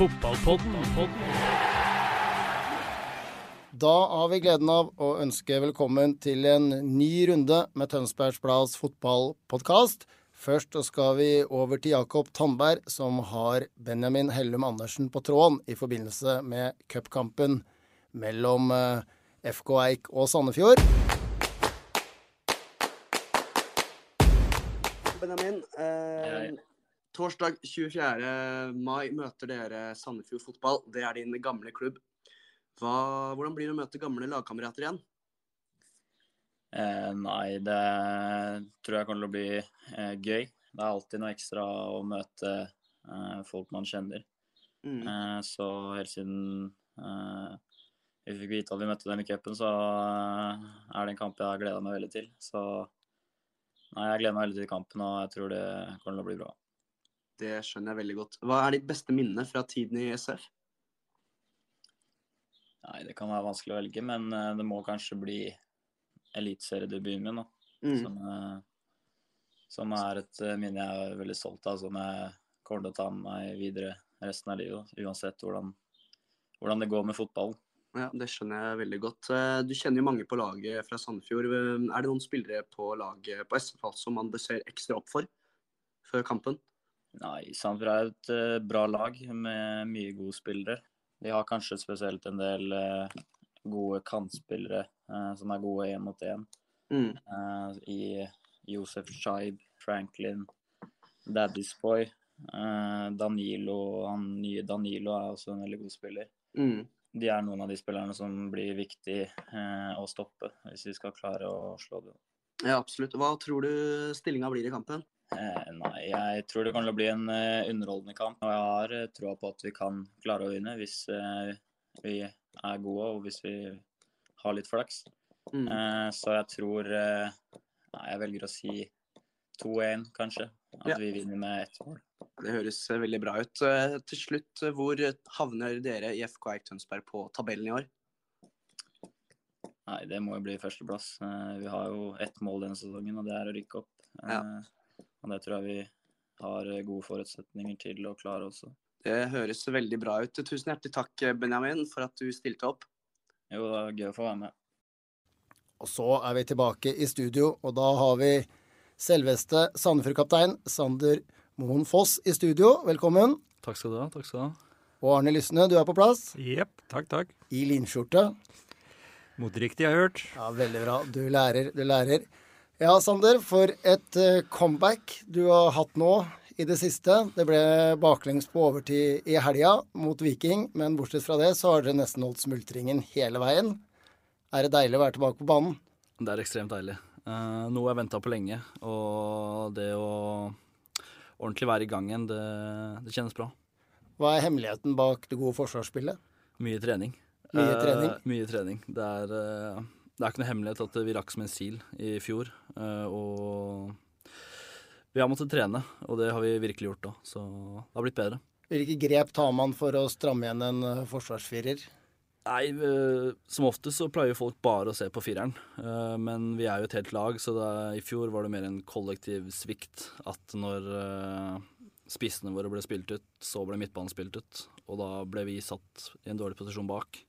Fotballpodden. Da har vi gleden av å ønske velkommen til en ny runde med Tønsbergs Blads fotballpodkast. Først skal vi over til Jakob Tandberg, som har Benjamin Hellum Andersen på tråden i forbindelse med cupkampen mellom eh, FK Eik og Sandefjord. Benjamin, eh, torsdag 24. mai møter dere Sandefjord Fotball. Det er din gamle klubb. Hva, hvordan blir det å møte gamle lagkamerater igjen? Eh, nei, det tror jeg kommer til å bli eh, gøy. Det er alltid noe ekstra å møte eh, folk man kjenner. Mm. Eh, så helt siden eh, vi fikk vite at vi møtte dem i cupen, så eh, er det en kamp jeg har gleda meg veldig til. Så nei, jeg gleder meg veldig til kampen, og jeg tror det kommer til å bli bra. Det skjønner jeg veldig godt. Hva er ditt beste minne fra tiden i SF? Nei, det kan være vanskelig å velge, men eh, det må kanskje bli eliteseriedebuten min, da. Mm. Som, eh, som er et eh, minne jeg er veldig stolt av, som jeg kommer til å ta med meg videre resten av livet. Uansett hvordan, hvordan det går med fotballen. Ja, Det skjønner jeg veldig godt. Du kjenner jo mange på laget fra Sandefjord. Er det noen spillere på laget på SF som man bør se ekstra opp for før kampen? Nei, Sandefjord er et uh, bra lag med mye gode spillere. De har kanskje spesielt en del uh, gode kantspillere uh, som er gode én mot én. Mm. I Josef Scheib, Franklin, Daddy's Boy. Danilo, han nye Danilo er også en veldig god spiller. Mm. De er noen av de spillerne som blir viktig å stoppe hvis vi skal klare å slå dem. Ja, absolutt. Hva tror du stillinga blir i kampen? Eh, nei, jeg tror det kommer til å bli en eh, underholdende kamp. Og jeg har eh, troa på at vi kan klare å vinne hvis vi er gode og hvis vi har litt flaks. Mm. Så jeg tror Nei, jeg velger å si 2-1, kanskje. At Ja. vi vinner med ett mål. Det høres veldig bra ut. Til slutt, hvor havner dere i FK Eik Tønsberg på tabellen i år? Nei, det må jo bli førsteplass. Vi har jo ett mål denne sesongen, og det er å rykke opp. Ja. Og det tror jeg vi har eh, gode forutsetninger til å klare også. Det høres veldig bra ut. Tusen hjertelig takk, Benjamin, for at du stilte opp. Jo, det er gøy å få være med. Og så er vi tilbake i studio, og da har vi selveste Sandefjord-kaptein Sander Moen Foss i studio. Velkommen. Takk skal du ha. takk skal du ha. Og Arne Lysne, du er på plass Jepp, takk, takk. i linskjorte. Moteriktig, har jeg hørt. Ja, veldig bra. Du lærer, du lærer. Ja, Sander, for et eh, comeback du har hatt nå i det siste. Det ble baklengs på overtid i helga mot Viking, men bortsett fra det så har dere nesten holdt smultringen hele veien. Er det deilig å være tilbake på banen? Det er ekstremt deilig. Eh, noe jeg venta på lenge. Og det å ordentlig være i gang igjen, det, det kjennes bra. Hva er hemmeligheten bak det gode forsvarsspillet? Mye trening. Mye trening? Eh, mye trening. Det er, eh, det er ikke noe hemmelighet at vi rakk som en sil i fjor. eh, og vi har måttet trene, og det har vi virkelig gjort da. Så det har blitt bedre. Hvilke grep tar man for å stramme igjen en eh, forsvarsfirer? Nei, eh, som oftest så pleier folk bare å se på fireren. Men vi er jo et helt lag, så det, i fjor var det mer en kollektiv svikt. At når spissene våre ble spilt ut, så ble midtbanen spilt ut. Og da ble vi satt i en dårlig posisjon bak.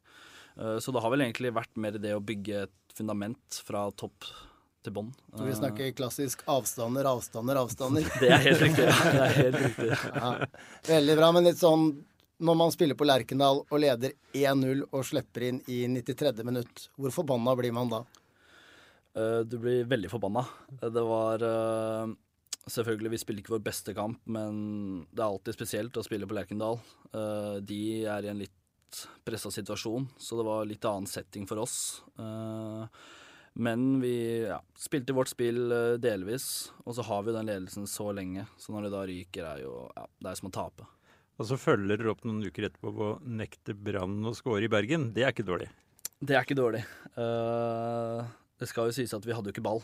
Så det har vel egentlig vært mer det å bygge et fundament fra topp til bånn. Vi Eh, snakker klassisk avstander, avstander, avstander. Det er helt riktig. Det er helt riktig. Ja, veldig bra, men litt sånn når man spiller på Lerkendal og leder 1-0 og slipper inn i 93. minutt, hvor forbanna blir man da? Eh, Du blir veldig forbanna. Eh, Det var eh, Selvfølgelig, vi spiller ikke vår beste kamp, men det er alltid spesielt å spille på Lerkendal. Eh, De er i en litt pressa situasjon, så det var litt annen setting for oss. Eh, Men vi ja, spilte vårt spill eh, delvis, og så har vi den ledelsen så lenge. Så når det da ryker, er jo ja, det er som å tape. Og så følger dere opp noen uker etterpå på å nekte Brann å score i Bergen. Det er ikke dårlig. Det er ikke dårlig. Eh, det skal jo sies at vi hadde jo ikke ball.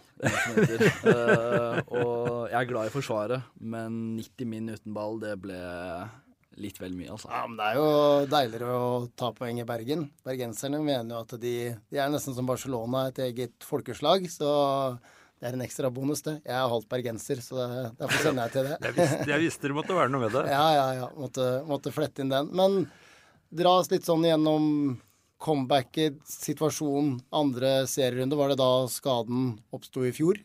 Og jeg er glad i Forsvaret, men 90 min uten ball, det ble litt vel mye, altså. Ja, men det er jo deiligere å ta poeng i Bergen. Bergenserne mener jo at de, de er nesten som Barcelona, et eget folkeslag. Så det er en ekstra bonus, det. Jeg er halvt bergenser, så det, derfor sender jeg til det. Jeg visste, jeg visste det måtte være noe med det. Ja, ja, ja. Måtte, måtte flette inn den. Men dra oss litt sånn gjennom comebacket, situasjonen, andre serierunde. Var det da skaden oppsto i fjor?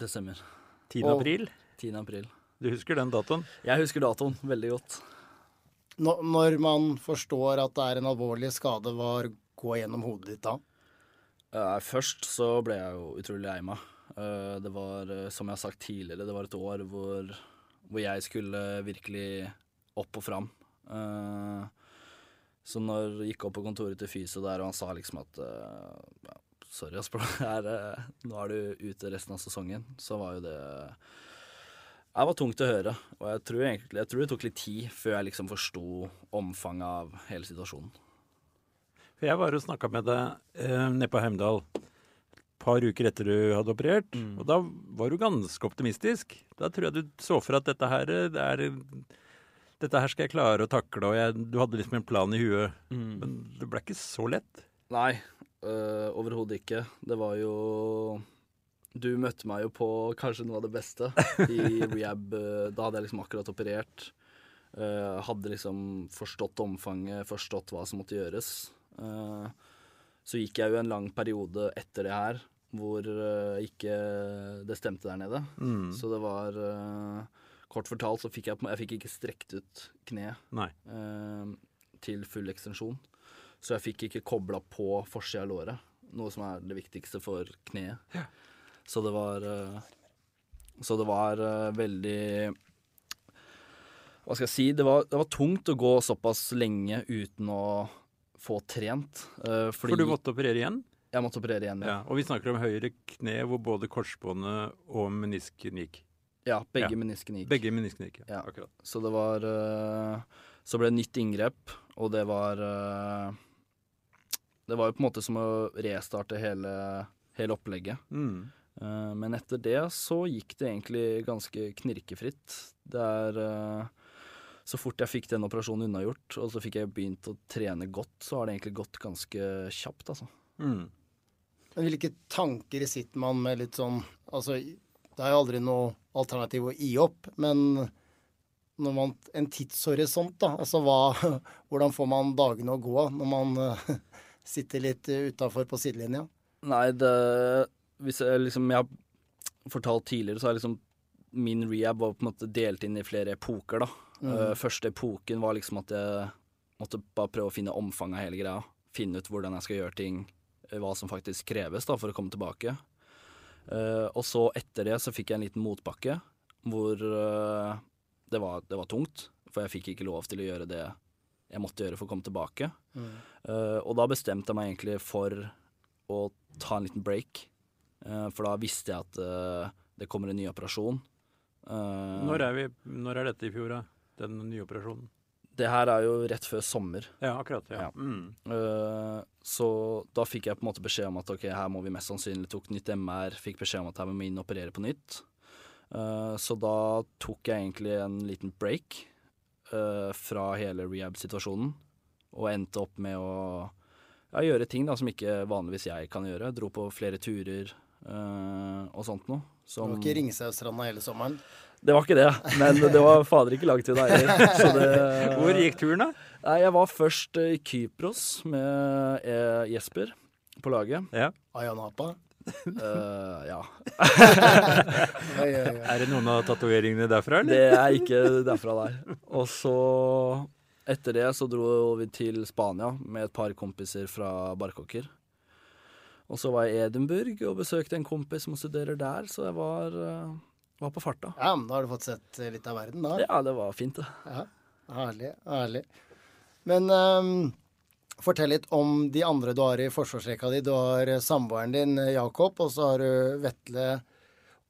Det stemmer. 10. april. 10. april. Du husker den datoen? Jeg husker datoen veldig godt. Når, man forstår at det er en alvorlig skade, hva går gjennom hodet ditt da? Uh, først så ble jeg jo utrolig lei meg. Uh, det var, uh, som jeg har sagt tidligere, det var et år hvor, hvor jeg skulle virkelig opp og fram. så når jeg gikk opp på kontoret til Fyse der, og han sa liksom at Sorry, Asper, nå er du ute resten av sesongen. Så var jo det det var tungt å høre, og jeg tror, egentlig, jeg tror det tok litt tid før jeg liksom forsto omfanget av hele situasjonen. For Jeg var og snakka med deg eh, nede på Heimdal et par uker etter du hadde operert, mm. og da var du ganske optimistisk. Da tror jeg du så for at dette her, det er, dette her skal jeg klare å takle, og jeg, du hadde liksom en plan i huet. Mm. Men det ble ikke så lett? Nei, øh, overhodet ikke. Det var jo du møtte meg jo på kanskje noe av det beste i rehab. Eh, da hadde jeg liksom akkurat operert. Uh, hadde liksom forstått omfanget, forstått hva som måtte gjøres. Uh, så gikk jeg jo en lang periode etter det her hvor uh, ikke det stemte der nede. Mm. Så det var Kort fortalt så fikk jeg, jeg fikk ikke strekt ut kneet til full ekstensjon. Så jeg fikk ikke kobla på forsida av låret, noe som er det viktigste for kneet. Ja. Så det var eh, Så det var eh, veldig Hva skal jeg si? Det var, det var, tungt å gå såpass lenge uten å få trent. Eh, For du måtte operere igjen? Jeg måtte operere igjen, ja. ja og vi snakker om høyre kne hvor både korsbåndet og menisken gikk? Ja, begge ja. meniskene gikk. Begge meniskene gikk, ja. Akkurat. Så det var Så ble det nytt inngrep, og det var Det var jo på en måte som å restarte hele, hele opplegget. Mm. Eh, men etter det så gikk det egentlig ganske knirkefritt. Det er eh, Så fort jeg fikk den operasjonen unnagjort, og så fikk jeg begynt å trene godt, så har det egentlig gått ganske kjapt, altså. Mm. Men hvilke tanker sitter man med litt sånn Altså, det er jo aldri noe alternativ å gi opp, men når man, en tidshorisont, da. Altså hva Hvordan får man dagene å gå når man sitter litt utafor på sidelinja? Nei, det hvis jeg, liksom, jeg har fortalt tidligere, så er liksom min rehab var på en måte delt inn i flere epoker, da. Mm. Uh, første epoken var liksom at jeg måtte bare prøve å finne omfanget av hele greia. Finne ut hvordan jeg skal gjøre ting, eh, hva som faktisk kreves da, for å komme tilbake. Uh, og så etter det så fikk jeg en liten motbakke hvor uh, det, var, det, var, tungt. For jeg fikk ikke lov til å gjøre det jeg måtte gjøre for å komme tilbake. Mm. og da bestemte jeg meg egentlig for å ta en liten break. Eh, for da visste jeg at eh, det kommer en ny operasjon. Eh, når er, vi, når er dette i fjor, da? Den nye operasjonen? Det her er jo rett før sommer. Ja, akkurat. ja. ja. Mm. Så da fikk jeg på en måte beskjed om at ok, her må vi mest sannsynlig tok nytt MR. Fikk beskjed om at her må vi inn og operere på nytt. Så da tok jeg egentlig en liten break fra hele rehab-situasjonen. Og endte opp med å ja, gjøre ting da som ikke vanligvis jeg kan gjøre. Dro på flere turer, og sånt noe. Som... Det var ikke Ringsaustranda hele sommeren? Det var ikke det, men det var fader ikke langt unna heller. Hvor gikk turen, da? Nei, Jeg var først i Kypros med eh, Jesper på laget. Ja. Ayanapa? Uh, ja. er det noen av tatoveringene derfra, eller? Det er ikke derfra, der. Og så etter det så dro vi til Spania med et par kompiser fra Barkåker. Og så var jeg i Edinburgh og besøkte en kompis som studerer der, så jeg var, uh, var på farta. Ja, men Da har du fått sett litt av verden, da? Ja, det var fint, det. Ja, Herlig. Herlig. Men um, Fortell litt om de andre du har i forsvarsrekka di. Du har eh, samboeren din eh, Jakob, og så har du Vetle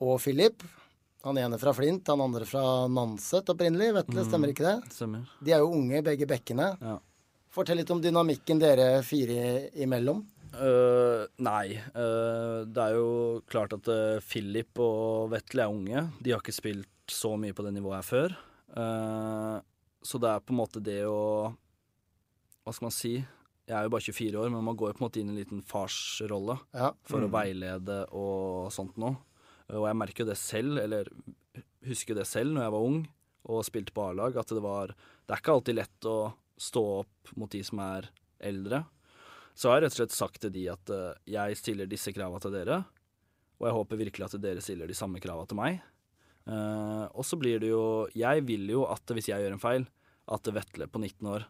og Philip. Han ene fra Flint, han andre fra Nanset opprinnelig. Vetle, stemmer ikke det? Stemmer. De er jo unge, begge bekkene. Ja. Fortell litt om dynamikken dere fire imellom. Øh, nei. Uh, det er jo klart at uh, Philip og Vetle er unge. De har ikke spilt så mye på det nivået her før. Så det er på en måte det å Hva skal man si? Jeg er jo bare 24 år, men man går jo på en måte inn i en liten farsrolle Ja. for å veilede og sånt noe. Og jeg merker jo det selv, eller husker det selv når jeg var ung og spilte på A-lag, at det var Det er ikke alltid lett å stå opp mot de som er eldre. Så har jeg rett og slett sagt til de at eh, jeg stiller disse krava til dere, og jeg håper virkelig at dere stiller de samme krava til meg. Eh, og så blir det jo Jeg vil jo at hvis jeg gjør en feil, at Vetle på 19 år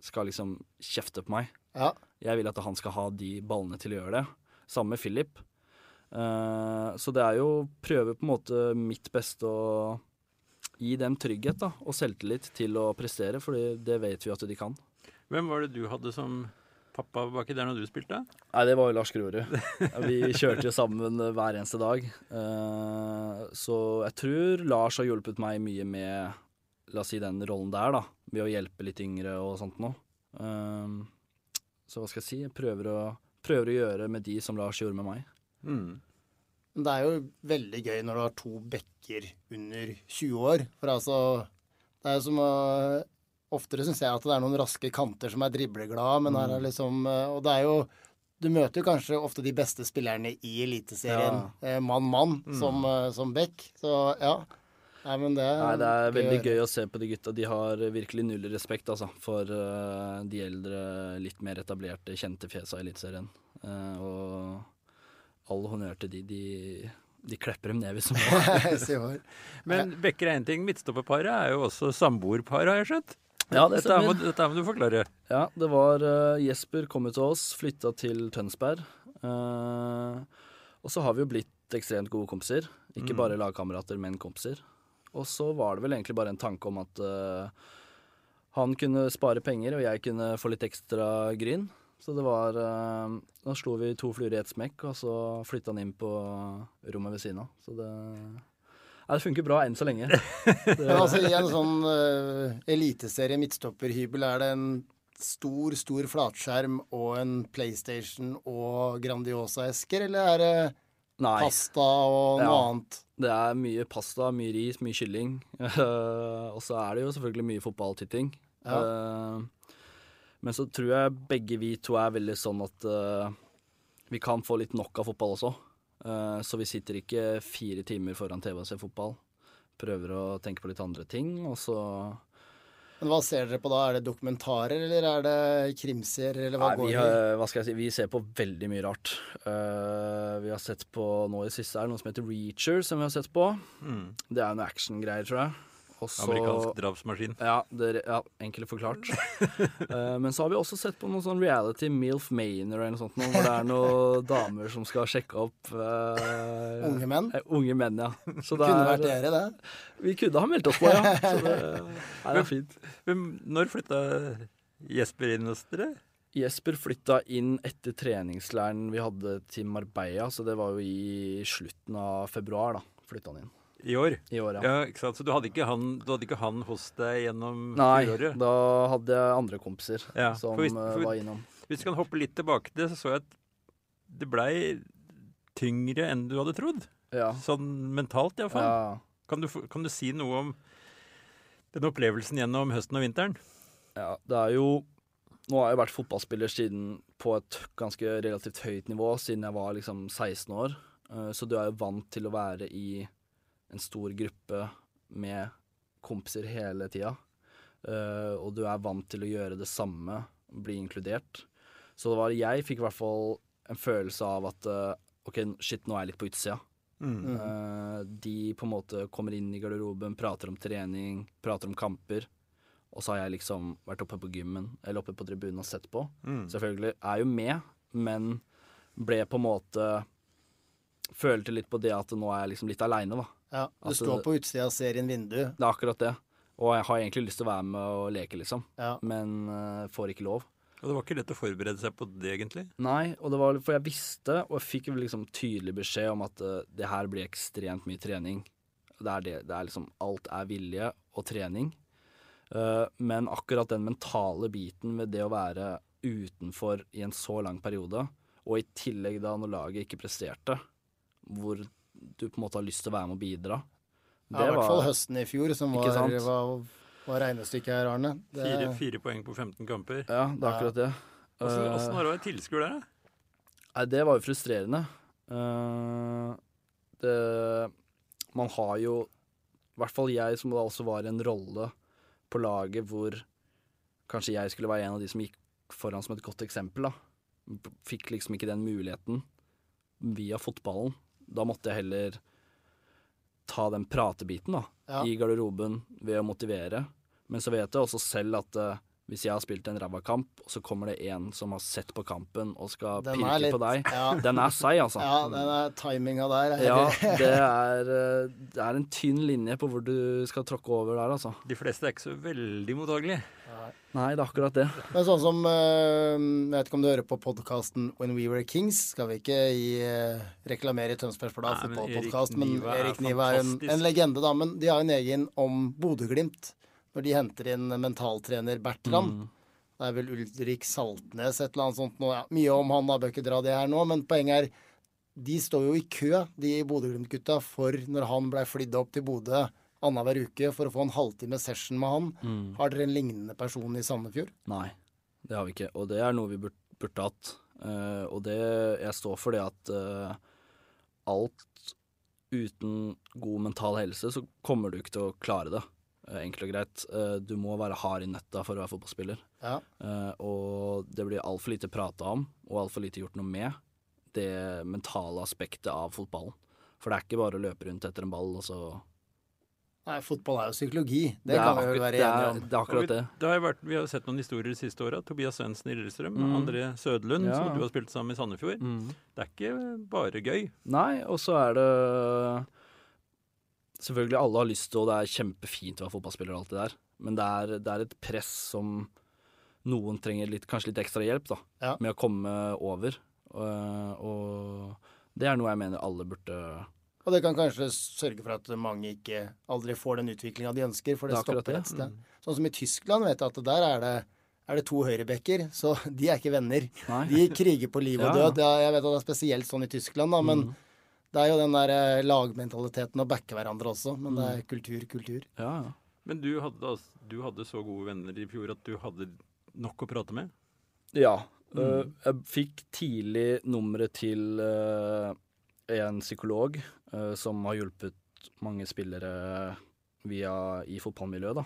skal liksom kjefte på meg. Ja. Jeg vil at han skal ha de ballene til å gjøre det. Samme med Philip. Uh, så det er jo å prøve på en måte mitt beste å gi dem trygghet da, og selvtillit til å prestere, for det vet vi at de kan. Hvem var det du hadde som pappa var ikke der når du spilte? Nei, det var jo Lars Grorud. Vi kjørte jo sammen hver eneste dag. Eh, så jeg tror Lars har hjulpet meg mye med La oss si den rollen der, da. Ved å hjelpe litt yngre og sånt noe. Eh, så hva skal jeg si? Jeg prøver å, prøver å gjøre med de som Lars gjorde med meg. Mm. Det er jo veldig gøy når du har to bekker under 20 år. For altså Det er jo som å Oftere syns jeg at det er noen raske kanter som er dribleglade, men her er liksom eh, Og det er jo Du møter jo kanskje ofte de beste spillerne i Eliteserien eh, mann-mann som, eh, som back. Så ja. Nei, men det, Nei, det er veldig gøy å se på de gutta. De har virkelig null respekt altså, for uh, de eldre, litt mer etablerte, kjente fjesa i Eliteserien. Uh, og all honnør til de. De, de klepper dem ned hvis de må. Men bekker er én ting. Midtstopperparet er jo også samboerpar, har jeg skjønt. Ja, det Dette er må, dette må du forklare. Ja, det var uh, Jesper kom jo til oss, flytta til Tønsberg. Uh, og så har vi jo blitt ekstremt gode kompiser. Ikke bare lagkamerater, men kompiser. Og så var det vel egentlig bare en tanke om at uh, han kunne spare penger, og jeg kunne få litt ekstra gryn. Så det var Da slo vi to fluer i ett smekk, og så flytta han inn på rommet ved siden av. Så det det funker bra enn så lenge. Men altså, i en sånn uh, eliteserie midtstopperhybel er det en stor, stor flatskjerm og en PlayStation og Grandiosa-esker, eller er det Nei. pasta og noe Ja. annet? Det er mye pasta, mye ris, mye kylling. og så er det jo selvfølgelig mye fotballtitting. Eh, men så tror jeg begge vi to er veldig sånn at uh, vi kan få litt nok av fotball også. Eh, så vi sitter ikke fire timer foran TV og ser fotball. Prøver å tenke på litt andre ting, og så Men hva ser dere på da? Er det dokumentarer, eller er det krimserier, eller hva Nei, går vi, det i? hva skal jeg si, vi ser på veldig mye rart. Uh, vi har sett på nå i det siste er det noe som heter Reacher, som vi har sett på. Det er noe actiongreier, tror jeg. Og så- Amerikansk drapsmaskin. Ja, det, ja enkelt forklart. uh, men så har vi også sett på noe sånn reality Milf Manor eller noe sånt, noe, hvor det er noen damer som skal sjekke opp uh, Unge menn? Uh, unge menn, ja. Så det Kunne er- vært dere, det. Vi kunne ha meldt oss på, ja. Så det er fint. Men, når flytta Jesper inn hos dere? Jesper flytta inn etter treningsleiren vi hadde til Marbella, så det var jo i slutten av februar, da. Flytta han inn. I år? I år, ja. Ja, ikke sant? Så du hadde ikke han, du hadde ikke han hos deg gjennom Nei, fjoråret? da hadde jeg andre kompiser Ja, som for hvis- eh, for- var innom. Hvis vi kan hoppe litt tilbake til det, så så jeg at det blei tyngre enn du hadde trodd. Ja. Sånn mentalt, iallfall. Ja. Kan, du, kan du si noe om den opplevelsen gjennom høsten og vinteren? Ja, det er jo Nå har jeg vært fotballspiller siden på et ganske relativt høyt nivå, siden jeg var liksom 16 år. Eh, Så du er jo vant til å være i en stor gruppe med kompiser hele tida. uh, Og du er vant til å gjøre det samme, bli inkludert. Så det var, jeg fikk i hvert fall en følelse av at uh, OK, shit, nå er jeg litt på utsida. Eh, De på en måte kommer inn i garderoben, prater om trening, prater om kamper. Og så har jeg liksom vært oppe på gymmen eller oppe på tribunen og sett på. Selvfølgelig er jo med, men ble på en måte Følte litt på det at nå er jeg liksom litt aleine, da. Ja, du Altså, står på utsida og ser inn vinduet. Det er akkurat det. Og jeg har egentlig lyst til å være med og leke, liksom. Ja. Men uh, får ikke lov. Og det var ikke lett å forberede seg på det, egentlig? Nei, og det var for jeg visste, og jeg fikk liksom tydelig beskjed om at uh, det her blir ekstremt mye trening. Det er, det, det er liksom Alt er vilje og trening. Uh, men akkurat den mentale biten ved det å være utenfor i en så lang periode, og i tillegg da når laget ikke presterte, hvor du på en måte har lyst til å være med og bidra Ja, I hvert fall høsten i fjor, som var, var, var regnestykket her, Arne. Det, Fire, fire poeng på 15 kamper. Ja, det er akkurat det. Åssen har du var det å være tilskuer der, da? Nei, det var jo frustrerende. Uh, det Man har jo I hvert fall jeg, som da også var i en rolle på laget hvor kanskje jeg skulle være en av de som gikk foran som et godt eksempel, da. Fikk liksom ikke den muligheten via fotballen. Da måtte jeg heller ta den pratebiten, da, Ja. i garderoben ved å motivere. Men så vet jeg også selv at eh, hvis jeg har spilt en ræva kamp, og så kommer det en som har sett på kampen og skal Den pirke litt- på deg, ja. den er seig, altså. ja, den er timinga der. er- Ja, det er, eh, det er en tynn linje på hvor du skal tråkke over der, altså. De fleste er ikke så veldig mottagelige. Nei, det er akkurat det. Men sånn som eh, Jeg vet ikke om du hører på podkasten When We Were Kings. Skal vi ikke gi, eh, reklamere i Tønsbergs Blad fotballpodkast, Erik men Niva er Erik Niva er en, en legende, da. Men de har en egen om Bodø-Glimt. Når de henter inn mentaltrener Bertrand. Mm. Det er vel Ulrik Saltnes, et eller annet sånt. Nå, ja, mye om han, da bør ikke dra det her nå. Men poenget er, de står jo i kø, de Bodø-Glimt-gutta, for når han blei flydd opp til Bodø annenhver uke for å få en halvtime session med han. Mm. Har dere en lignende person i Sandefjord? Nei, det har vi ikke. Og det er noe vi burde, burde hatt. Uh, og det Jeg står for det at uh, alt uten god mental helse, så kommer du ikke til å klare det. Eh, enkelt og greit. Eh, du må være hard i nøtta for å være fotballspiller. Ja. Eh, og det blir altfor lite prata om, og altfor lite gjort noe med, det mentale aspektet av fotballen. For det er ikke bare å løpe rundt etter en ball, og så Nei, fotball er jo psykologi. Det, Det kan vi jo være det er- enige om. det er akkurat det. vi, det. det har vært, vi har jo sett noen historier de siste åra. Tobias Svendsen i Lillestrøm, Mm. André Sødlund, Ja. som du har spilt sammen med i Sandefjord. Mm. Det er ikke bare gøy. Nei, og så er det Selvfølgelig alle har lyst til, og det er kjempefint å være fotballspiller og alt det der, men det er, det er et press som noen trenger litt, kanskje litt ekstra hjelp da, Ja. med å komme over. Og, og det er noe jeg mener alle burde Og det kan kanskje sørge for at mange ikke aldri får den utviklinga de ønsker, for det, Det er stopper det. et sted. Sånn som i Tyskland, vet jeg at der er det, er det to høyrebacker, så de er ikke venner. Nei. De kriger på liv og død. ja. Ja, jeg vet at det er spesielt sånn i Tyskland, da, men Mm. Det er jo den der eh, lagmentaliteten å backe hverandre også. Men det Mm. er kultur, kultur. Ja, ja. Men du hadde, du hadde så gode venner i fjor at du hadde nok å prate med? Ja. Mm. jeg fikk tidlig nummeret til øh, en psykolog som har hjulpet mange spillere via, i fotballmiljøet, da.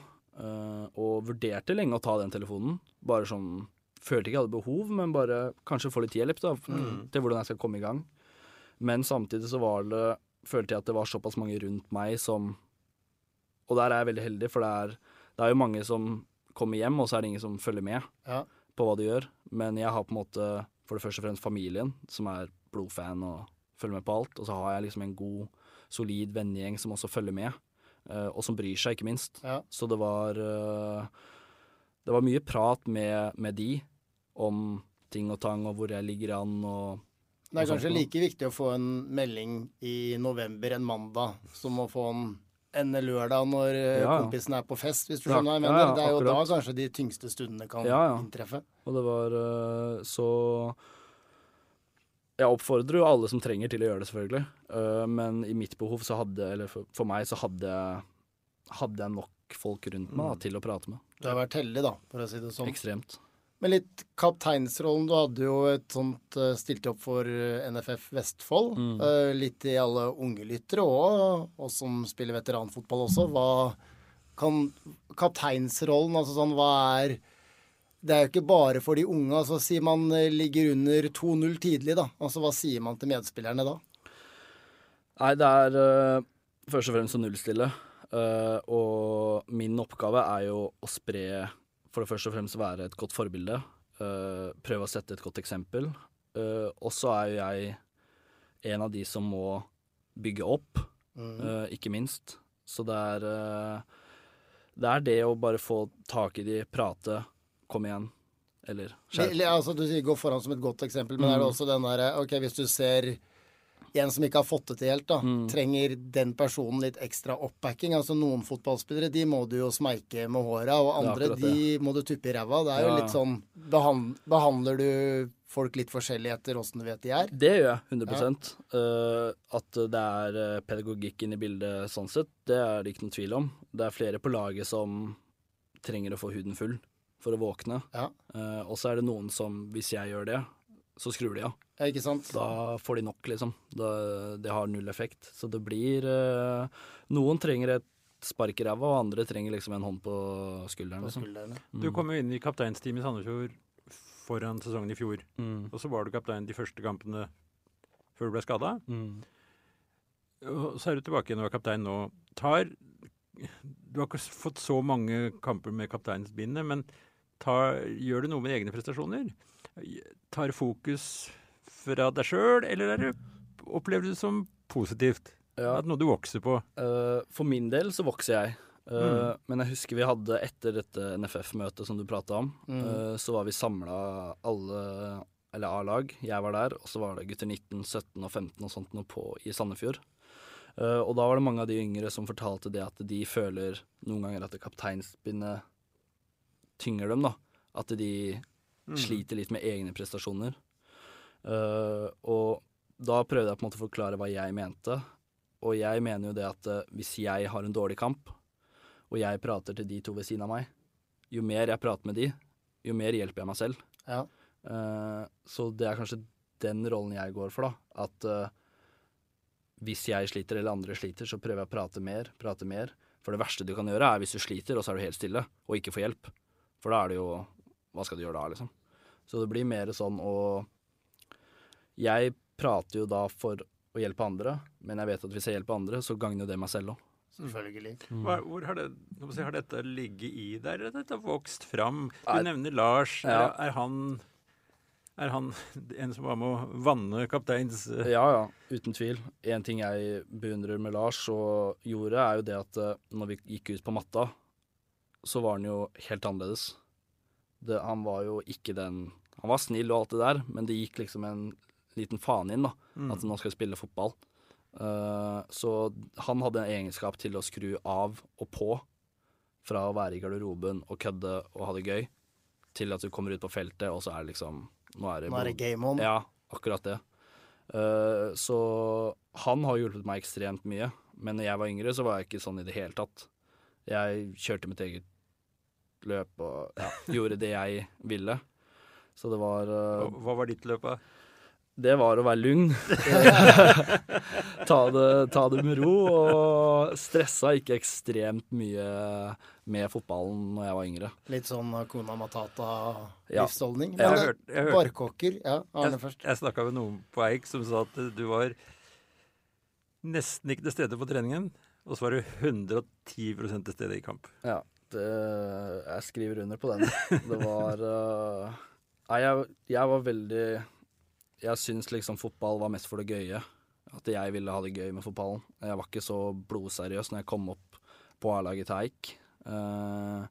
Og vurderte lenge å ta den telefonen. Bare sånn Følte ikke jeg hadde behov, men bare kanskje få litt hjelp da, til hvordan jeg skal komme i gang. Men samtidig så var det følte jeg at det var såpass mange rundt meg som Og der er jeg veldig heldig, for det er, det er jo mange som kommer hjem, og så er det ingen som følger med Ja. på hva de gjør. Men jeg har på en måte for det første og fremst familien, som er blodfan og følger med på alt. Og så har jeg liksom en god, solid vennegjeng som også følger med, eh, og som bryr seg, ikke minst. Ja. Så det var eh, Det var mye prat med, med de om ting og tang, og hvor jeg ligger an, og Det er kanskje like viktig å få en melding i november en mandag som å få en en lørdag når eh, Ja, ja. kompisen er på fest, hvis du skjønner hva jeg mener. ja, det er jo akkurat. da kanskje de tyngste stundene kan Ja, ja. inntreffe. Og det var eh, så Jeg oppfordrer jo alle som trenger til å gjøre det, selvfølgelig. Eh, men i mitt behov så hadde Eller for, meg så hadde Hadde jeg nok folk rundt meg da, til å prate med. Du har vært heldig, da, for å si det sånn. Ekstremt. Men litt kapteinsrollen. Du hadde jo et sånt uh, Stilte opp for eh, NFF Vestfold. Mm. Eh, litt i alle unge lyttere og oss som spiller veteranfotball også. Hva kan Kapteinsrollen, altså sånn, hva er Det er jo ikke bare for de unge. altså Sier man eh, ligger under 2-0 tidlig, da. Altså Hva sier man til medspillerne da? Nei, det er uh, først og fremst å nullstille. Uh, og min oppgave er jo å spre For det første og fremst være et godt forbilde. eh, prøve å sette et godt eksempel. Eh, og så er jo jeg en av de som må bygge opp, Mm. eh, ikke minst. Så det er Det er det å bare få tak i de, prate, kom igjen. Eller skjerp. Altså, du sier gå foran som et godt eksempel, men er det Mm. også den derre Ok, hvis du ser en som ikke har fått det til helt, da, Mm. trenger den personen litt ekstra oppbacking? Altså Noen fotballspillere de må du jo smeike med håra, og andre akkurat de må du tuppe i ræva. Det er jo Ja. litt sånn behand, Behandler du folk litt forskjellig etter åssen du vet de er? Det gjør jeg, 100 Eh, At det er eh, pedagogikk inne i bildet sånn sett, det er det ikke noen tvil om. Det er flere på laget som trenger å få huden full for å våkne. Ja. Uh, og så er det noen som, hvis jeg gjør det, så skrur de av. Ja, Ikke sant? Da får de nok, liksom. Det har null effekt. Så det blir eh, Noen trenger et spark i ræva, og andre trenger liksom en hånd på skulderen. På Liksom. skuldrene. Du kom jo inn i kapteinsteamet i Sandefjord foran sesongen i fjor. Mm. Og så var du kaptein de første kampene før du ble skada. Mm. Og så er du tilbake igjen og er kaptein nå. Tar Du har ikke fått så mange kamper med kapteinsbindet, men tar, gjør det noe med egne prestasjoner? Tar fokus fra deg sjøl, eller er det, opplever du det som positivt? Ja. At noe du vokser på? Eh, for min del så vokser jeg. Eh, Mm. Men jeg husker vi hadde etter dette NFF-møtet som du prata om, Mm. eh, så var vi samla alle, eller A-lag. Jeg var der, og så var det gutter 19, 17 og 15 og sånt noe på i Sandefjord. Eh, og da var det mange av de yngre som fortalte det at de føler noen ganger at det kapteinsbindet tynger dem, da. At de Mm. sliter litt med egne prestasjoner. Uh, og da prøvde jeg på en måte å forklare hva jeg mente. Og jeg mener jo det at uh, hvis jeg har en dårlig kamp, og jeg prater til de to ved siden av meg, jo mer jeg prater med de, jo mer hjelper jeg meg selv. Ja. Uh, så det er kanskje den rollen jeg går for, da. At hvis jeg sliter eller andre sliter, så prøver jeg å prate mer, prate mer. For det verste du kan gjøre, er hvis du sliter, og så er du helt stille, og ikke får hjelp. For da er det jo Hva skal du gjøre da, liksom? Så det blir mer sånn å Jeg prater jo da for å hjelpe andre, men jeg vet at hvis jeg hjelper andre, så gagner jo det meg selv òg. Selvfølgelig. Mm. hvor har, det, har dette ligget i der, eller har dette vokst fram? Du Nei. nevner Lars. Ja. Er, er, han, er han en som var med å vanne kapteins eh, Ja, ja, uten tvil. En ting jeg beundrer med Lars og gjorde, er jo det at eh, når vi gikk ut på matta, så var han jo helt annerledes. Det, han var jo ikke den Han var snill og alt det der, men det gikk liksom en liten faen inn, da. Mm. At nå skal jeg spille fotball. Uh, så han hadde en egenskap til å skru av og på. Fra å være i garderoben og kødde og ha det gøy, til at du kommer ut på feltet, og så er det liksom Nå er det, Nå er det game on. Ja, akkurat det. Uh, så han har hjulpet meg ekstremt mye. Men når jeg var yngre, så var jeg ikke sånn i det hele tatt. Jeg kjørte mitt eget løp og ja, gjorde det jeg ville. Så det var uh, Hva hva var ditt løp, da? det var å være lugn. ta, det, ta det med ro, og stressa ikke ekstremt mye med fotballen når jeg var yngre. Litt sånn Kona Ja. Matata-livsholdning. Jeg har hørt, jeg hørte Ja, Arne Jeg, først. jeg snakka med noen på Eik som sa at du var nesten ikke til stede på treningen, og så var du 110 til stede i kamp. Ja, jeg skriver under på den. Det var øh, Nei, jeg, jeg var veldig Jeg syns liksom fotball var mest for det gøye. At jeg ville ha det gøy med fotballen. Jeg var ikke så blodseriøs når jeg kom opp på A-laget til Eik. Eh,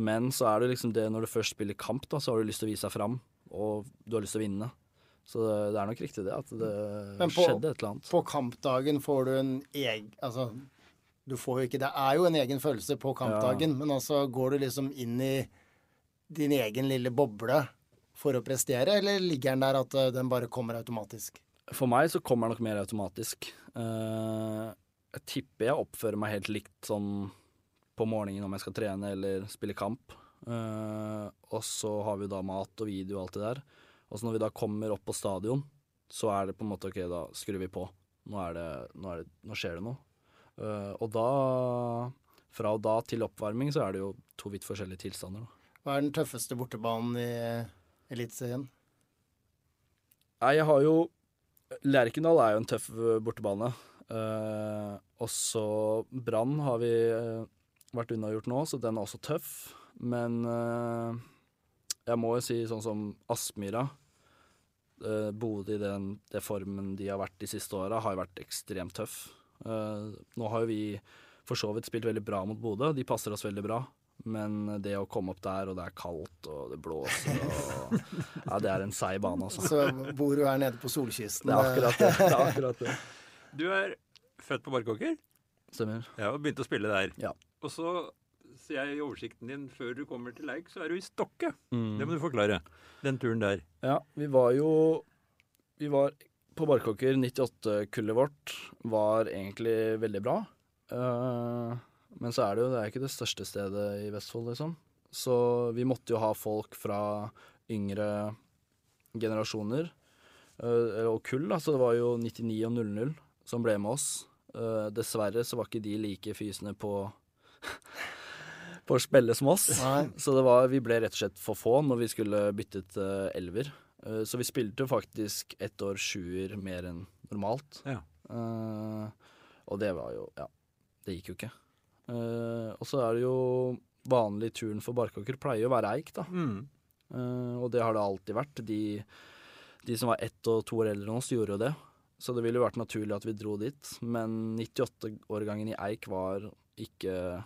men så er det liksom det når du først spiller kamp, da, så har du lyst til å vise deg fram. Og du har lyst til å vinne. Så det, det er nok riktig det, at det på- skjedde et eller annet. På kampdagen får du en egen Altså, du får jo ikke Det er jo en egen følelse på kampdagen, men altså går du liksom inn i din egen lille boble for å prestere, eller ligger den der at eh, den bare kommer automatisk? For meg så kommer den nok mer automatisk. Eh, jeg tipper jeg oppfører meg helt likt sånn på morgenen om jeg skal trene eller spille kamp. Eh, og så har vi da mat og video og alt det der. Og så når vi da kommer opp på stadion, så er det på en måte OK, da skrur vi på. Nå, det, nå, det, nå skjer det noe. Eh, og da Fra da til oppvarming så er det jo to vidt forskjellige tilstander. Da. Hva er den tøffeste bortebanen i Eliteserien? Nei, jeg har jo Lerkendal er jo en tøff eh, bortebane. Uh, og så Brann har vi vært unnagjort nå, så den er også tøff. Men uh, jeg må jo si sånn som Aspmyra. Uh, Bodø i den, den, formen de har vært de siste åra, har vært ekstremt tøff. Eh, nå har jo vi for så vidt spilt veldig bra mot Bodø. De passer oss veldig bra. Men det å komme opp der, og det er kaldt, og det blåser og Ja, det er en seig bane, altså. Så bor du her nede på solkysten. Det er akkurat det. det, er akkurat det. Du er født på Barkåker? Stemmer. Ja, og begynte å spille der. Ja. Og så ser jeg i oversikten din før du kommer til Leik, så er du i Stokke. Mm. Det må du forklare. Den turen der. Ja, vi var jo Vi var på Barkåker. 98-kullet vårt var egentlig veldig bra. Uh, men så er det jo det er ikke det største stedet i Vestfold, liksom. Så vi måtte jo ha folk fra yngre generasjoner. uh, og kull, da. Så det var jo 99 og 00 som ble med oss. Uh, dessverre så var ikke de like fysende på på å spille som oss. Nei. Så det var, vi ble rett og slett for få når vi skulle bytte til elver. Eh, Så vi spilte faktisk ett år sjuer mer enn normalt. Ja. Uh, og det var jo Ja, det gikk jo ikke. Uh, og så er det jo vanlig turen for Barkåker pleier å være eik, da. Mm. Og det har det alltid vært. De, de som var ett og to år eldre enn oss, gjorde jo det. Så det ville jo vært naturlig at vi dro dit. Men 98-årgangen i Eik var ikke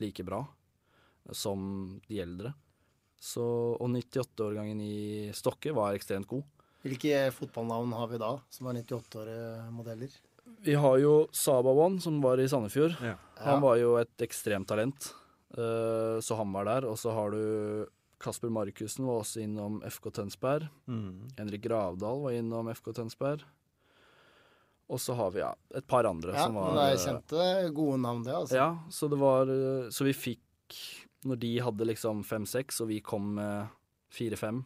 like bra som de eldre. Så, og 98-årgangen i Stokke var ekstremt god. Hvilke fotballnavn har vi da, som er 98-årige-modeller? Vi har jo Sabawan, som var i Sandefjord. Ja. Ja. Han var jo et ekstremt talent, eh, så han var der. Og så har du Kasper Markussen var også innom FK Tønsberg. Mm. Henrik Gravdal var innom FK Tønsberg. Og så har vi ja, et par andre Ja, som var men det er eh, kjente, gode navn, det. altså. Ja, så det var eh, Så vi fikk Når de hadde liksom fem-seks, og vi kom med fire-fem,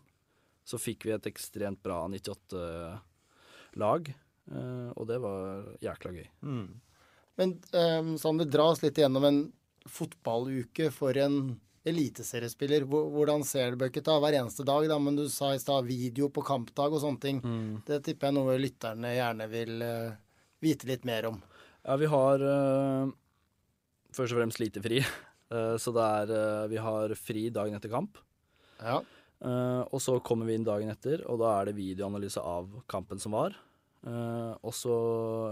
så fikk vi et ekstremt bra 98-lag. eh, og det var jækla gøy. Mm. Men um, Sander, dra oss litt gjennom en fotballuke for en eliteseriespiller. Hvordan ser du bøkket da? hver eneste dag, da, men du sa i stad video på kampdag og sånne ting. Det tipper jeg noe lytterne gjerne vil uh, vite litt mer om. Ja, vi har uh, først og fremst lite fri. Eh, så det er eh, Vi har fri dagen etter kamp. Ja. Eh, og så kommer vi inn dagen etter, og da er det videoanalyse av kampen som var. Uh, og så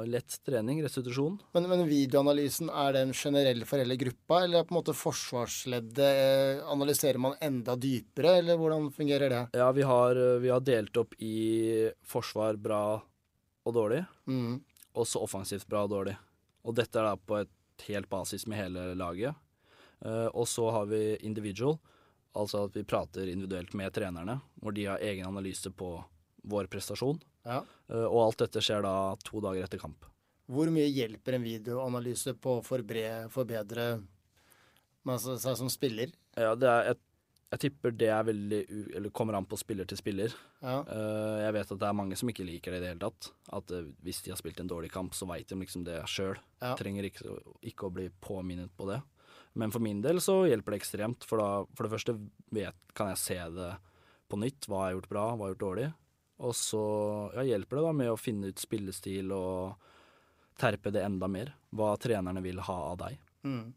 lett trening, restitusjon. Men, men videoanalysen, er den generell for hele gruppa, eller er på en måte forsvarsleddet analyserer man enda dypere, eller hvordan fungerer det? Ja, vi har, vi har delt opp i forsvar bra og dårlig, Mm. og så offensivt bra og dårlig. Og dette er da på et helt basis med hele laget. Eh, og så har vi individual, altså at vi prater individuelt med trenerne, hvor de har egen analyse på vår prestasjon. Ja. Eh, og alt dette skjer da to dager etter kamp. Hvor mye hjelper en videoanalyse på å forbre- forbedre altså, seg som spiller? Ja, det er, jeg, jeg tipper det er veldig eller kommer an på spiller til spiller. Ja. Eh, jeg vet at det er mange som ikke liker det i det hele tatt. At hvis de har spilt en dårlig kamp, så veit de liksom det sjøl. Ja. Trenger ikke, ikke å bli påminnet på det. Men for min del så hjelper det ekstremt, for da for det første vet, kan jeg se det på nytt. Hva jeg har gjort bra, hva jeg har gjort dårlig. Og så ja, hjelper det da med å finne ut spillestil og terpe det enda mer. Hva trenerne vil ha av deg. Mm.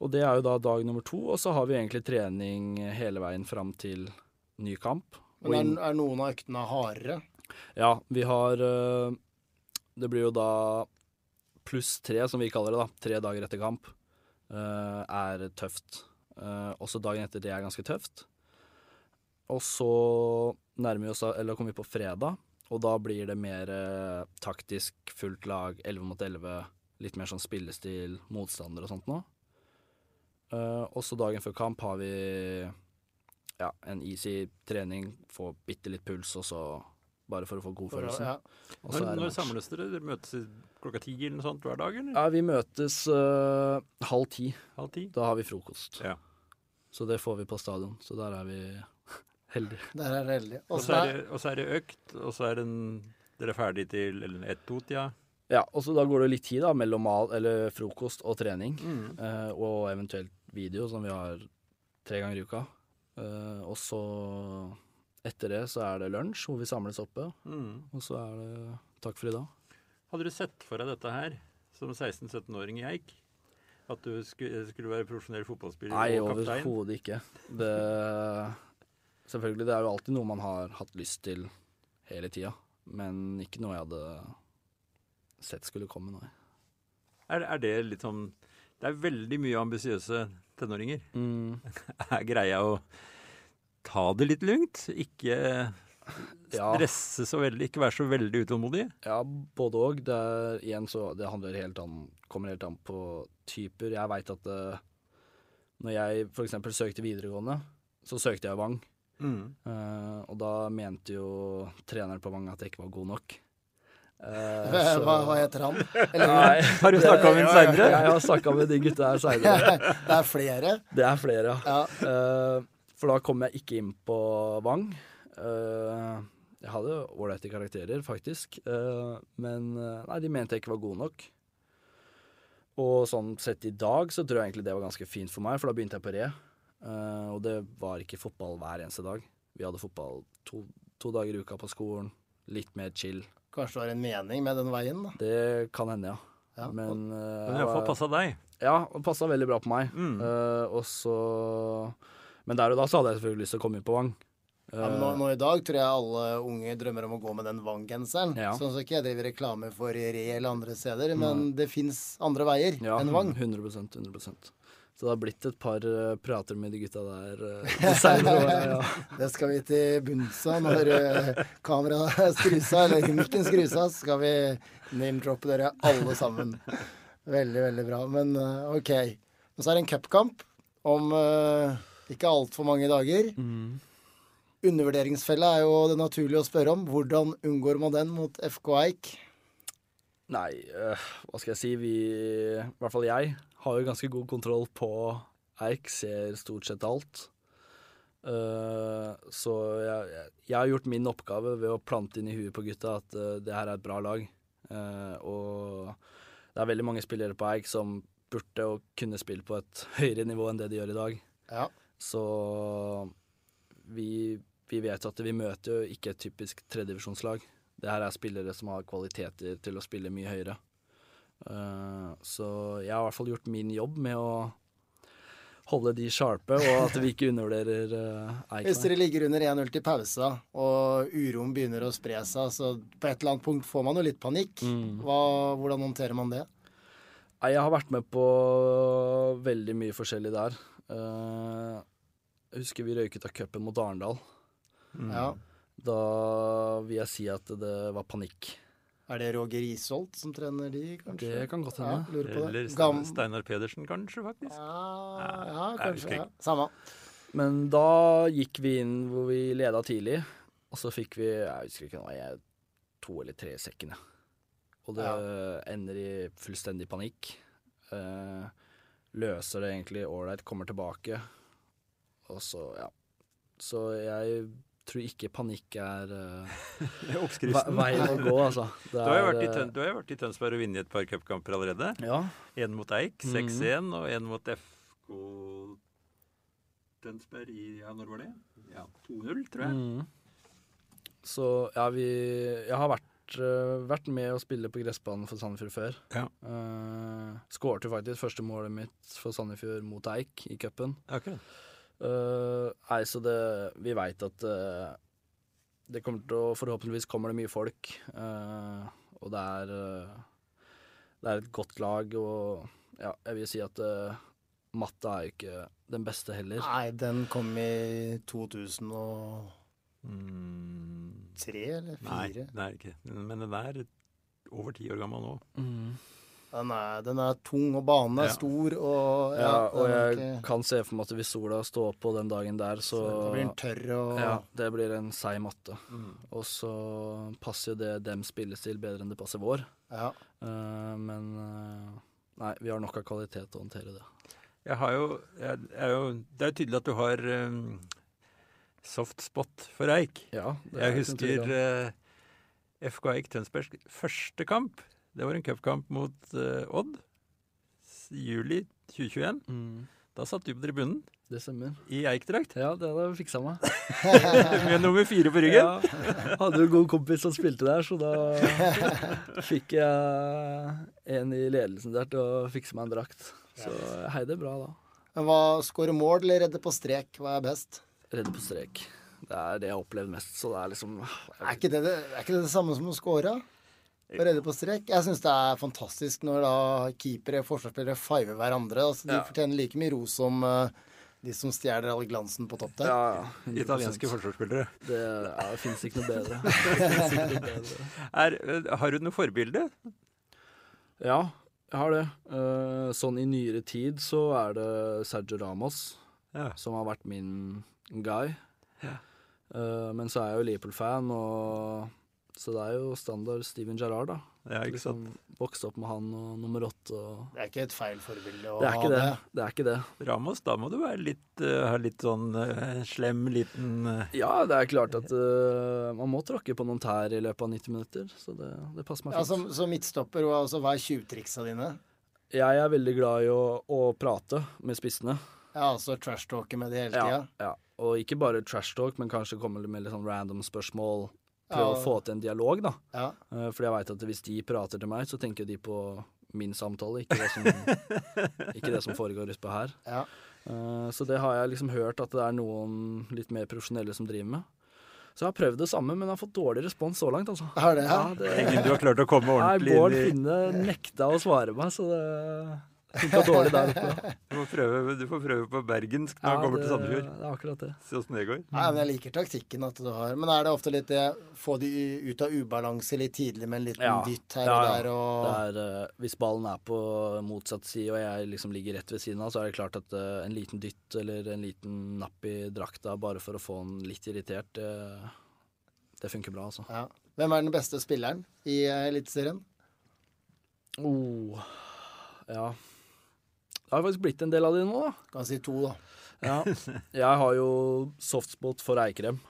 Og det er jo da dag nummer to, og så har vi egentlig trening hele veien fram til ny kamp. Men er, er noen av øktene hardere? ja, vi har øh, Det blir jo da pluss tre, som vi kaller det, da. Tre dager etter kamp. Øh, er tøft. Uh, også dagen etter det er ganske tøft. Og så nærmer vi oss Eller kommer vi på fredag, og da blir det mer øh, taktisk, fullt lag, 11 mot 11. Litt mer sånn spillestil, motstander og sånt noe. Uh, også dagen før kamp har vi ja, en easy trening, få bitte litt puls, og så bare for å få god følelse. ja. Når, når samles dere? Dere møtes i klokka ti eller noe sånt hver dag, eller? Ja, vi møtes øh, halv ti. Halv ti? Da har vi frokost. Ja. Så det får vi på stadion. Så der er vi heldige. Der er det heldig. Og så er, det- og så er det økt, og så er den, dere er ferdig til ett-to-tida. Ja, og så da går det litt tid da, mellom mal, eller frokost og trening. Mm. eh, og eventuelt video, som vi har tre ganger i uka. Eh, og så etter det så er det lunsj, hvor vi samles oppe. Mm. Og så er det takk for i dag. Hadde du sett for deg dette her som 16-17-åring i Eik? At du skulle, skulle være profesjonell fotballspiller Nei, og kaptein? overhodet ikke. Det, selvfølgelig, det er jo alltid noe man har hatt lyst til hele tida. Men ikke noe jeg hadde sett skulle komme, nå. Er, er det litt sånn Det er veldig mye ambisiøse tenåringer. Mm. Er greia å ta det litt lugnt? Ikke. Stresse så veldig, ikke være så veldig utålmodig? Ja, både òg. Det, det handler helt an, kommer helt an på typer. Jeg veit at eh, når jeg f.eks. søkte videregående, så søkte jeg Vang. Eh, og da mente jo treneren på Vang at jeg ikke var god nok. Uh, så- Hva, hva heter han? Eller? Nei, Har du snakket med ham senere? Jeg har snakka med de gutta her seinere. Det er flere. Det er flere, ja. Eh, for da kom jeg ikke inn på Vang. Jeg hadde ålreite karakterer, faktisk. Eh, men eh, nei, de mente jeg ikke var god nok. Og sånn sett i dag så tror jeg egentlig det var ganske fint for meg, for da begynte jeg på re. Eh, og det var ikke fotball hver eneste dag. Vi hadde fotball to, to dager i uka på skolen. Litt mer chill. Kanskje det var en mening med den veien, da. Det kan hende, ja. Ja, Men uh, Men iallfall passa deg. Ja, det passa veldig bra på meg. Mm. Uh, og så Men der og da så hadde jeg selvfølgelig lyst til å komme inn på Vang. Ja, nå, nå i dag tror jeg alle unge drømmer om å gå med den Vang-genseren. Ja. Sånn at ikke jeg driver reklame for Re eller andre steder, men det fins andre veier Ja, enn Vang. 100% 100% Så det har blitt et par eh, prater med de gutta der uh, senere. Ja. Det skal vi til bunns av når uh, kameraet skrusa eller mikken skrusa. Så skal vi name-droppe dere alle sammen. Veldig, veldig bra. Men eh, OK. Og så er det en cupkamp om uh, ikke altfor mange dager. Undervurderingsfella er jo det naturlige å spørre om. Hvordan unngår man den mot FK Eik? Nei, eh, hva skal jeg si. Vi, i hvert fall jeg, har jo ganske god kontroll på Eik. Ser stort sett alt. Uh, så jeg, jeg har gjort min oppgave ved å plante inn i huet på gutta at uh, det her er et bra lag. Uh, og det er veldig mange spillere på Eik som burde og kunne spille på et høyere nivå enn det de gjør i dag. Ja. Så vi, vi vet at vi møter jo ikke et typisk tredivisjonslag. Det her er spillere som har kvaliteter til å spille mye høyere. Uh, så jeg har i hvert fall gjort min jobb med å holde de sharpe, og at vi ikke undervurderer uh, Hvis dere ligger under 1-0 til pause, og uroen begynner å spre seg, så på et eller annet punkt får man jo litt panikk. Mm. Hva, hvordan håndterer man det? Jeg har vært med på veldig mye forskjellig der. Uh, jeg husker vi røyket av cupen mot Arendal. Ja. Da vil jeg si at det var panikk. Er det Roger Isholt som trener de, kanskje? Det kan godt Ja, hende. lurer på det. Eller Gam- Stein- Steinar Pedersen, kanskje, faktisk. Ja, ja, kanskje. Ja. Samme. Men da gikk vi inn hvor vi leda tidlig, og så fikk vi Jeg husker ikke jeg to eller tre i sekken. Og det ender i fullstendig panikk. Eh, løser det egentlig ålreit, kommer tilbake, og så, ja. Så jeg tror ikke panikk er uh, veien å gå, altså. Det Du har jo er, vært i, eh, Tøn du har jo vært i Tønsberg og vunnet et par cupkamper allerede. Ja. En mot Eik, Mhm. 6-1, og en mot FK Tønsberg i Ja, når var det? Ja, 2-0, tror jeg. Mm. Så ja, vi Jeg har vært, uh, vært med å spille på gressbanen for Sandefjord før. Ja. Uh, Skårte faktisk første målet mitt for Sandefjord mot Eik i cupen. Akkurat. Eh, nei, så det Vi veit at uh, det kommer til å Forhåpentligvis kommer det mye folk. Uh, og det er Det er et godt lag, og ja, jeg vil si at uh, matte er jo ikke den beste heller. Nei, den kom i 2003 eller eller nei, det er ikke. Men den er over ti år gammel nå. Mm. Den er, den er tung, og banen er Ja. stor, og Ja, og er jeg ikke- kan se for meg at hvis sola står på den dagen der, så, så det blir den tørr og Ja, det blir en seig matte. Mm. Og så passer jo det dem spillestil bedre enn det passer vår. Ja. Eh, men eh, nei, vi har nok av kvalitet til å håndtere det. Jeg har jo, jeg er jo Det er jo tydelig at du har um, soft spot for Eik. Ja, det Jeg husker eh, FK Eik Tønsbergs første kamp. Det var en cupkamp mot uh, Odd. i Juli 2021. Mm, Da satt du på tribunen det stemmer. i Eik-drakt Ja, det hadde jeg fiksa meg. med nummer fire på ryggen. Ja, hadde jo en god kompis som spilte der, så da fikk jeg en i ledelsen der til å fikse meg en drakt. Så jeg heide bra da. Men hva Skåre mål eller redde på strek? Hva er best? Redde på strek. Det er det jeg har opplevd mest, så det er liksom Er ikke det det, er ikke det, det samme som å score? Å redde på strek. Jeg syns det er fantastisk når da keepere og forsvarsspillere fiver hverandre. Altså, de Ja. fortjener like mye ros som uh, de som stjeler all glansen på topp der. Ja, ja. Italienske forsvarsspillere. Det, ja, det fins ikke noe bedre. Ikke noe bedre. Er, eh, har du noe forbilde? Ja, jeg har det. Uh, sånn i nyere tid så er det Sergio Ramos Ja. som har vært min guy. Ja. Eh, men så er jeg jo Liverpool-fan, og så det er jo standard Steven Gerrard, da. Ja, ikke sant? Liksom Vokste opp med han og nummer åtte og Det er ikke et feil forbilde å Det er ha ikke det. det. Det er ikke det. Ramos, da må du være litt, eh, ha litt sånn eh, slem liten eh, Ja, det er klart at uh, man må tråkke på noen tær i løpet av 90 minutter, så det, det passer meg Ja, fint. som, som midtstopper, hva, altså, hva er tjuvtriksa dine? Jeg er veldig glad i å, å prate med spissene. Ja, altså trash-talke med de hele Ja, tida? ja. Og ikke bare trash talk, men kanskje komme med litt sånn random spørsmål. Prøve Ja. å få til en dialog, da. Ja. Eh, Fordi jeg veit at hvis de prater til meg, så tenker de på min samtale, ikke det som, ikke det som foregår utpå her. Ja. Eh, Så det har jeg liksom hørt at det er noen litt mer profesjonelle som driver med. Så jeg har prøvd det samme, men jeg har fått dårlig respons så langt, altså. Har det, ja? Ja, det, Ingen du har klart å komme ordentlig Bård inn i Finne nekta å svare meg, så det funka dårlig der oppe. Du får prøve, du får prøve på bergensk når Ja, du kommer det, til Sandefjord. det er akkurat det. Se åssen det går. Nei, men jeg liker taktikken at du har Men er det ofte litt det få de ut av ubalanse litt tidlig med en liten Ja. dytt her Ja, og der og Det er, eh, hvis ballen er på motsatt side, og jeg liksom ligger rett ved siden av, så er det klart at eh, en liten dytt eller en liten napp i drakta bare for å få den litt irritert, det, det funker bra, altså. ja. Hvem er den beste spilleren i eh, Eliteserien? Oh, ja. Det har faktisk blitt en del av det nå, da. Kan si to, da. Ja. Jeg har jo softspot for Eikrem.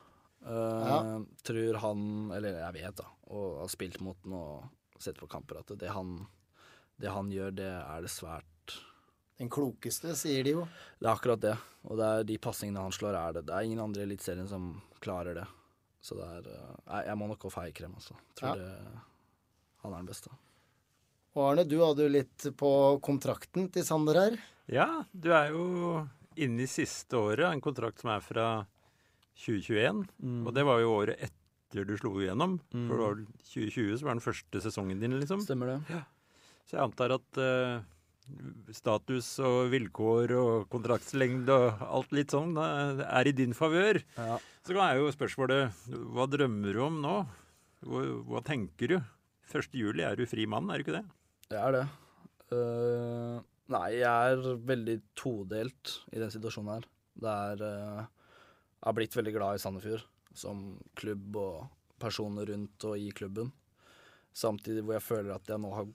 Uh, Ja. Tror han, eller jeg vet da, og har spilt mot den og sett på kamper, at det han, det han gjør, det er det svært Den klokeste, sier de jo. Det er akkurat det. Og det er de pasningene han slår, er det. Det er ingen andre i Eliteserien som klarer det. Så det er eh, Nei, jeg må nok gå for Eikrem, altså. Tror Ja. det Han er den beste. Og Arne, du hadde jo litt på kontrakten til Sander her. Ja, du er jo inne i siste året av en kontrakt som er fra 2021. Mm. Og det var jo året etter du slo igjennom. Mm. For det var vel 2020 som var den første sesongen din, liksom. Stemmer det? Så jeg antar at uh, status og vilkår og kontraktslengde og alt litt sånn er i din favør. Ja. Så er jo spørsmålet hva drømmer du om nå? Hva, hva tenker du? 1. juli er du fri mann, er du ikke det? Jeg er det. Uh, nei, jeg er veldig todelt i den situasjonen her. Det er uh, Jeg har blitt veldig glad i Sandefjord som klubb og personer rundt og i klubben. Samtidig hvor jeg føler at jeg nå har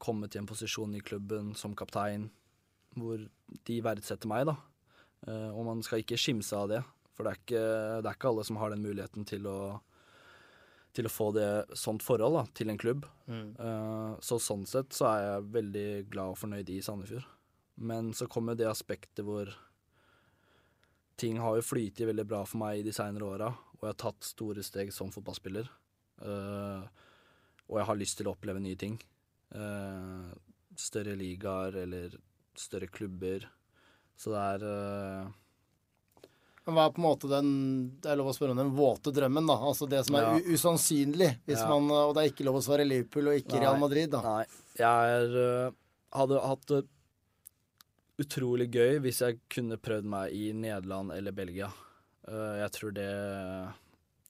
kommet i en posisjon i klubben som kaptein hvor de verdsetter meg, da. Uh, og man skal ikke skimse av det. For det er, ikke, det er ikke alle som har den muligheten til å til å få det sånt forhold da, til en klubb. Eh, så sånn sett så er jeg veldig glad og fornøyd i Sandefjord. Men så kommer det aspektet hvor ting har jo flytet veldig bra for meg i de seinere åra, og jeg har tatt store steg som fotballspiller. Uh, og jeg har lyst til å oppleve nye ting. Uh, større ligaer eller større klubber. Så det er Men Hva er på en måte den det er lov å spørre om den våte drømmen, da? Altså det som er Ja. usannsynlig. Hvis Ja. man, og det er ikke lov å svare Liverpool og ikke Nei. Real Madrid, da. Nei. Jeg er, øh, hadde hatt det utrolig gøy hvis jeg kunne prøvd meg i Nederland eller Belgia. Øh, jeg tror det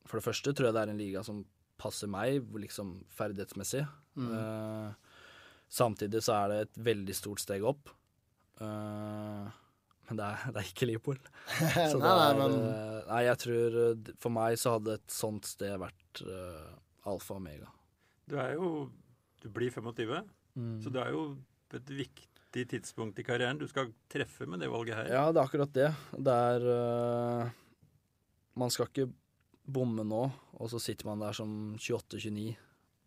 For det første tror jeg det er en liga som passer meg, liksom ferdighetsmessig. Mm. Samtidig så er det et veldig stort steg opp. Øh, men det er, det er ikke Liverpool. Så Nei, er, men- øh, nei, jeg tror øh, For meg så hadde et sånt sted vært uh, alfa og omega. Du er jo Du blir 25, Mm. så det er jo et viktig tidspunkt i karrieren. Du skal treffe med det valget her. Ja, det er akkurat det. Det er uh, Man skal ikke bomme nå, og så sitter man der som 28-29,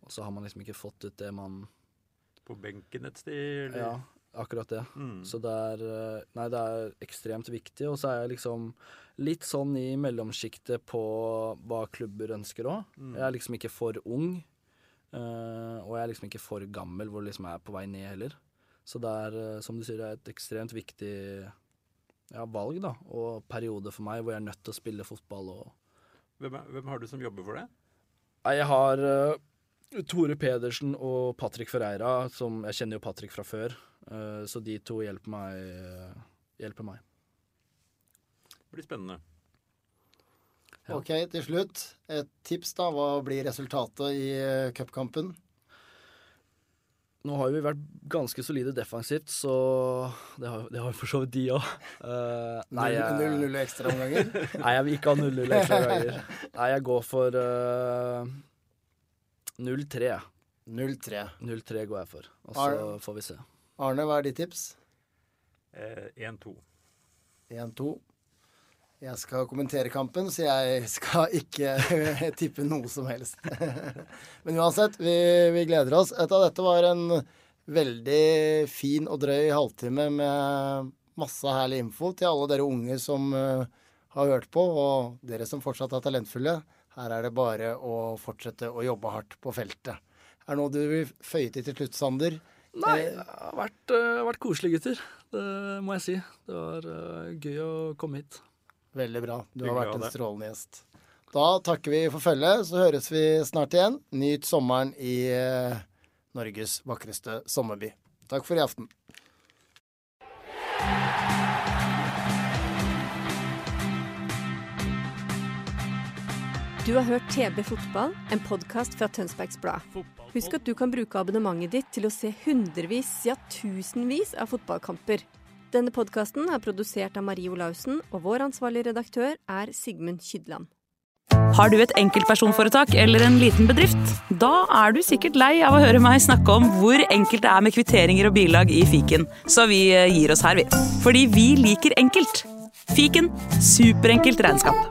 og så har man liksom ikke fått ut det man På benken et sted, eller? Ja, akkurat det. Mm. Så det er øh, Nei, det er ekstremt viktig, og så er jeg liksom litt sånn i mellomsjiktet på hva klubber ønsker òg. Mm. Jeg er liksom ikke for ung, øh, og jeg er liksom ikke for gammel, hvor det liksom er på vei ned heller. Så det er, øh, som du sier, det er et ekstremt viktig ja, valg, da, og periode for meg, hvor jeg er nødt til å spille fotball og Hvem, er, hvem har du som jobber for det? Jeg har Tore Pedersen og Patrick Ferreira, som jeg kjenner jo Patrick fra før, eh, så de to hjelper meg. eh, hjelper meg. Det blir spennende. Ja. Ok, til slutt. Et tips, da. Hva blir resultatet i eh, cupkampen? Nå har vi vært ganske solide defensivt, så det har, det har jo for så vidt de òg. nei, jeg- 0-0 ekstraomganger? nei, jeg vil ikke ha 0-0 ekstraomganger. Nei, jeg går for eh, 0-3. jeg. 0-3. 0-3 går jeg for, og så Arne? får vi se. Arne, hva er ditt tips? Eh, 1-2. 1-2. Jeg skal kommentere kampen, så jeg skal ikke tippe noe som helst. Men uansett, vi, vi gleder oss. Dette, dette var en veldig fin og drøy halvtime med masse herlig info til alle dere unge som eh, har hørt på, og dere som fortsatt er talentfulle. Her er det bare å fortsette å jobbe hardt på feltet. Er det noe du vil føye til til slutt, Sander? Nei, det har vært, uh, vært koselig, gutter. Det må jeg si. Det var uh, gøy å komme hit. Veldig bra. Du har vært en strålende gjest. Da takker vi for følget, så høres vi snart igjen. Nyt sommeren i eh, Norges vakreste sommerby. Takk for i aften. Du har hørt TB Fotball, en podkast fra Tønsbergs Blad. Husk at du kan bruke abonnementet ditt til å se hundrevis, ja tusenvis av fotballkamper. Denne podkasten er produsert av Marie Olaussen, og vår ansvarlige redaktør er Sigmund Kydland. Har du et enkeltpersonforetak eller en liten bedrift? Da er du sikkert lei av å høre meg snakke om hvor enkelt det er med kvitteringer og bilag i fiken, så vi eh, gir oss her, vi. Fordi vi liker enkelt. Fiken superenkelt regnskap.